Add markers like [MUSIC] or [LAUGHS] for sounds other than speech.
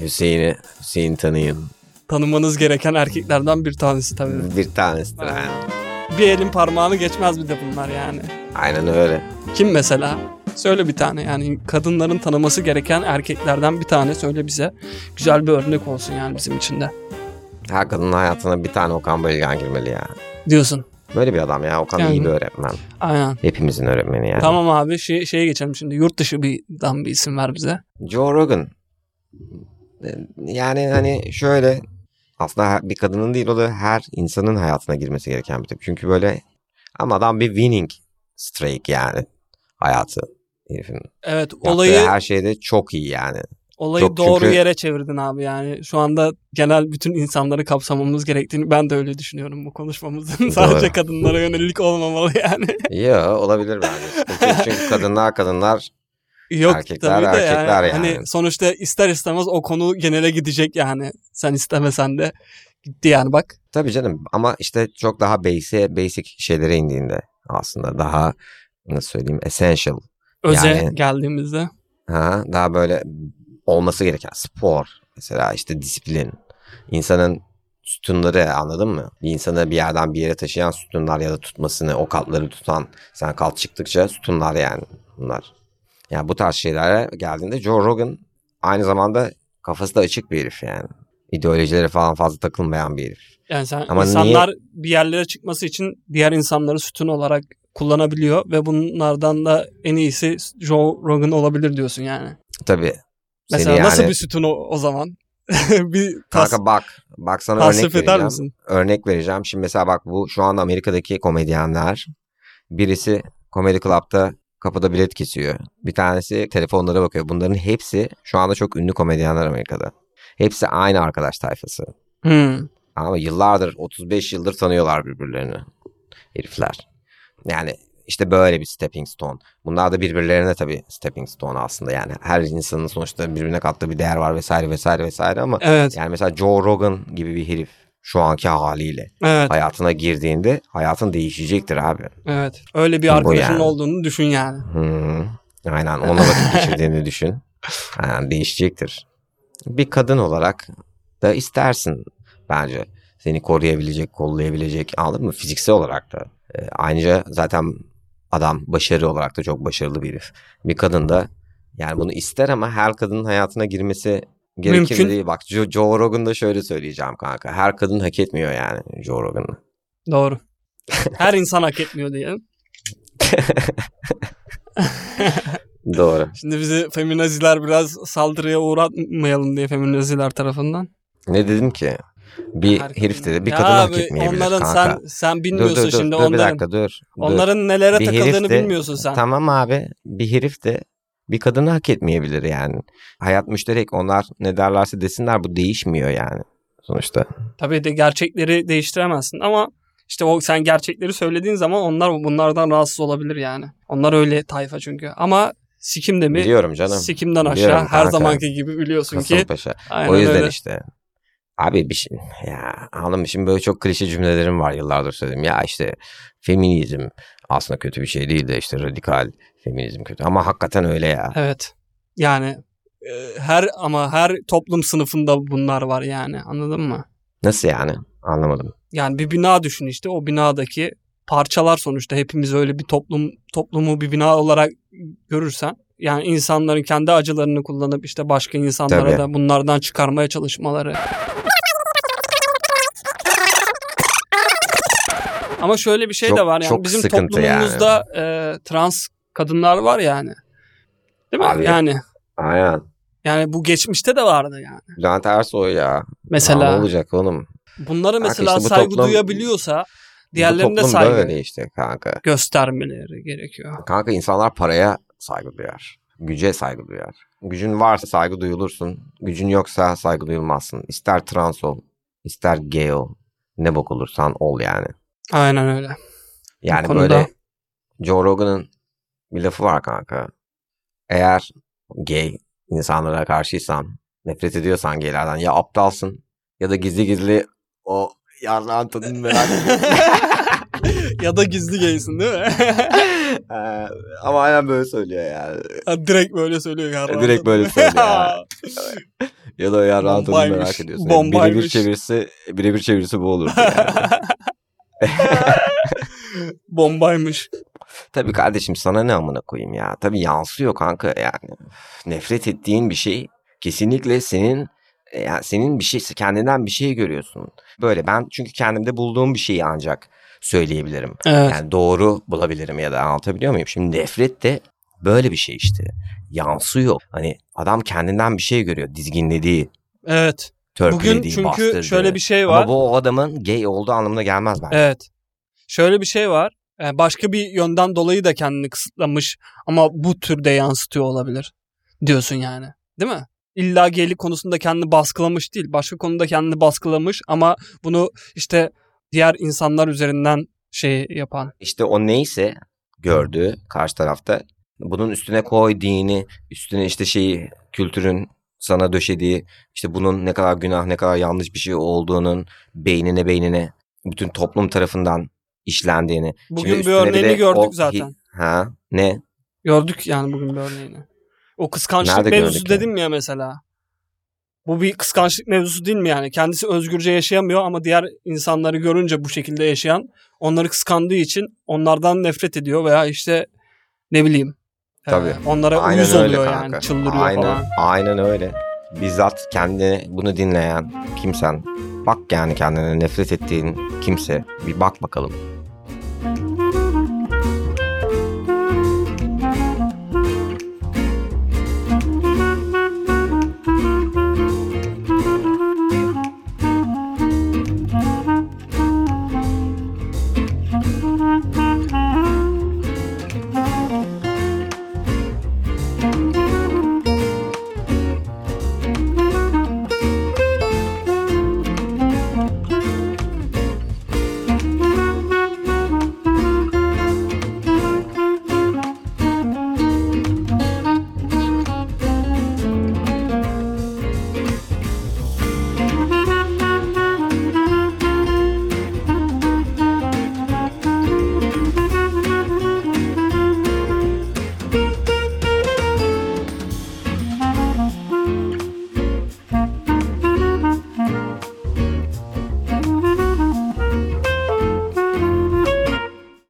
Hüseyin'i, Hüseyin tanıyın. Tanımanız gereken erkeklerden bir tanesi tabii. Bir tanesidir yani. Bir elin parmağını geçmez bir de bunlar yani. Aynen öyle. Kim mesela? Söyle bir tane yani kadınların tanıması gereken erkeklerden bir tane söyle bize. Güzel bir örnek olsun yani bizim için de. Her kadının hayatına bir tane Okan Bayülgen girmeli ya. Diyorsun. Böyle bir adam ya. Okan Yani. iyi bir öğretmen. Aynen. Hepimizin öğretmeni yani. Tamam abi şey, şeye geçelim şimdi. Yurt dışı bir, bir isim ver bize. Joe Rogan. Yani hani şöyle aslında bir kadının değil o da her insanın hayatına girmesi gereken bir tip. Çünkü böyle ama adam bir winning streak yani hayatı herifin. Evet olayı her şeyde çok iyi yani. olayı çok doğru çünkü- yere çevirdin abi yani. Şu anda genel bütün insanları kapsamamız gerektiğini ben de öyle düşünüyorum bu konuşmamızın. Sadece kadınlara yönelik olmamalı yani. Ya olabilir bence. Yok. Çünkü kadınlar kadınlar Yok Erkekler, tabii de erkekler yani. Hani sonuçta ister istemez o konu genele gidecek yani. Sen istemesen de gitti yani bak. tabii canım ama işte çok daha basic, basic şeylere indiğinde aslında daha nasıl söyleyeyim essential Öze Yani- geldiğimizde. Ha, daha böyle olması gereken spor mesela işte disiplin insanın sütunları anladın mı? Bir insanı bir yerden bir yere taşıyan sütunlar ya da tutmasını o kaltları tutan sen kalt çıktıkça sütunlar yani bunlar. Yani bu tarz şeylere geldiğinde Joe Rogan aynı zamanda kafası da açık bir herif yani. İdeolojilere falan fazla takılmayan bir herif. Yani sen Ama insanlar bir yerlere çıkması için diğer insanları sütun olarak kullanabiliyor ve bunlardan da en iyisi Joe Rogan olabilir diyorsun yani. Tabii. Mesela seni nasıl yani- bir sütun o, o zaman? [LAUGHS] bir tas, Kanka bak, bak sana örnek vereceğim. misin? örnek vereceğim. Şimdi mesela bak bu şu anda Amerika'daki komedyenler birisi Comedy Club'da kapıda bilet kesiyor. Bir tanesi telefonlara bakıyor. Bunların hepsi şu anda çok ünlü komedyenler Amerika'da. Hepsi aynı arkadaş tayfası. Hmm. Ama yıllardır 35 yıldır tanıyorlar birbirlerini. Herifler. Yani işte böyle bir stepping stone. Bunlar da birbirlerine tabii stepping stone aslında. Yani her insanın sonuçta birbirine kattığı bir değer var vesaire vesaire vesaire ama Evet. yani mesela Joe Rogan gibi bir herif şu anki haliyle Evet. hayatına girdiğinde hayatın değişecektir abi. Evet. Öyle bir Bu arkadaşın yani. olduğunu düşün yani. Hmm. Aynen onunla vakit geçirdiğini düşün. Aynen değişecektir. Bir kadın olarak da istersin bence. Seni koruyabilecek, kollayabilecek anladın mı? Fiziksel olarak da. Ee, ayrıca zaten adam başarı olarak da çok başarılı bir herif. Bir kadın da yani bunu ister ama her kadının hayatına girmesi gerekir Mümkün. değil. Bak Joe, Joe Rogan'da şöyle söyleyeceğim kanka. Her kadın hak etmiyor yani Joe Rogan'ı. Doğru. [LAUGHS] Her insan hak etmiyor diyelim. [LAUGHS] Doğru. Şimdi bizi feminaziler biraz saldırıya uğratmayalım diye feminaziler tarafından. Ne dedim ki? Bir Her herif dedi bir Ya kadın hak abi, etmeyebilir Onların kanka. sen sen dur bilmiyorsun dur dur, şimdi dur bir onların. dakika dur. dur. Onların nelere Bir takıldığını de- bilmiyorsun sen. Tamam abi bir herif de bir kadını hak etmeyebilir yani. Hayat müşterek onlar ne derlerse desinler bu değişmiyor yani sonuçta. Tabii de gerçekleri değiştiremezsin ama işte o sen gerçekleri söylediğin zaman onlar bunlardan rahatsız olabilir yani. Onlar öyle tayfa çünkü. Ama Sikim de mi? Biliyorum canım. Sikimden aşağı Biliyorum her kanka. zamanki gibi biliyorsun ki. Kasımpaşa. Aynen O yüzden öyle. işte. Abi bir şey ya anladın mı? Şimdi böyle çok klişe cümlelerim var yıllardır söyledim. Ya işte feminizm aslında kötü bir şey değil de işte radikal feminizm kötü. Ama hakikaten öyle ya. Evet. Yani e, her ama her toplum sınıfında bunlar var yani anladın mı? Nasıl yani? Anlamadım. Yani bir bina düşün işte o binadaki parçalar sonuçta hepimiz öyle bir toplum toplumu bir bina olarak görürsen yani insanların kendi acılarını kullanıp işte başka insanlara Tabii. da bunlardan çıkarmaya çalışmaları. Ama şöyle bir şey Çok- de var yani çok bizim toplumumuzda e, trans kadınlar var yani. Değil mi? Abi. Yani Aynen. yani bu geçmişte de vardı yani. Bülent Ersoy ya. Mesela ne olacak oğlum? bunlara Kanka mesela işte bu saygı toplum- duyabiliyorsa diğerlerine saygı böyle işte kanka. göstermeleri gerekiyor. Kanka insanlar paraya saygı duyar. Güce saygı duyar. Gücün varsa saygı duyulursun. Gücün yoksa saygı duyulmazsın. İster trans ol, ister gay ol. Ne bok olursan ol yani. Aynen öyle. Yani konuda- böyle Joe Rogan'ın bir lafı var kanka. Eğer gay insanlara karşıysan, nefret ediyorsan gaylerden ya aptalsın ya da gizli gizli o yarrağın tadını [LAUGHS] merak ya da gizli gaysin değil mi? [LAUGHS] Ee, Ama aynen böyle söylüyor yani. Ha, Direkt böyle söylüyor ya. Direkt böyle söylüyor ya. [LAUGHS] ya da ya rahat onu Bombaymış. merak ediyorsun. Bombaymış. Birebir çevirisi, birebir çevirisi bu olurdu yani. [LAUGHS] Bombaymış. Tabii kardeşim sana ne amına koyayım ya. Tabii yansıyor kanka yani. Nefret ettiğin bir şey kesinlikle senin yani senin bir şey kendinden bir şey görüyorsun. Böyle ben çünkü kendimde bulduğum bir şeyi ancak söyleyebilirim. Evet. Yani doğru bulabilirim ya da anlatabiliyor muyum? Şimdi nefret de böyle bir şey işte. Yansıyor. Hani adam kendinden bir şey görüyor. Dizginlediği, Evet. Törpülediği, Bugün çünkü bastırdığı. şöyle bir şey var. Ama bu o adamın gay olduğu anlamına gelmez bence. Evet. Şöyle bir şey var. Ee, Başka bir yönden dolayı da kendini kısıtlamış ama bu türde yansıtıyor olabilir. Diyorsun yani. Değil mi? İlla geylik konusunda kendini baskılamış değil. Başka konuda kendini baskılamış ama bunu işte diğer insanlar üzerinden şey yapan. İşte o neyse gördüğü karşı tarafta bunun üstüne koy dini, üstüne işte şeyi kültürün sana döşediği işte bunun ne kadar günah ne kadar yanlış bir şey olduğunun beynine beynine bütün toplum tarafından işlendiğini. Bugün Şimdi bir örneğini gördük o- zaten. Ha ne? Gördük yani bugün bir örneğini. O kıskançlık Nerede mevzusu dedim ya mesela. Bu bir kıskançlık mevzusu değil mi yani? Kendisi özgürce yaşayamıyor ama diğer insanları görünce bu şekilde yaşayan onları kıskandığı için onlardan nefret ediyor veya işte ne bileyim. Tabii. onlara Aynen uyuz öyle oluyor kanka. yani. Çıldırıyor aynen, falan. Aynen öyle. Bizzat kendine bunu dinleyen kimsen bak yani kendine nefret ettiğin kimse bir bak bakalım.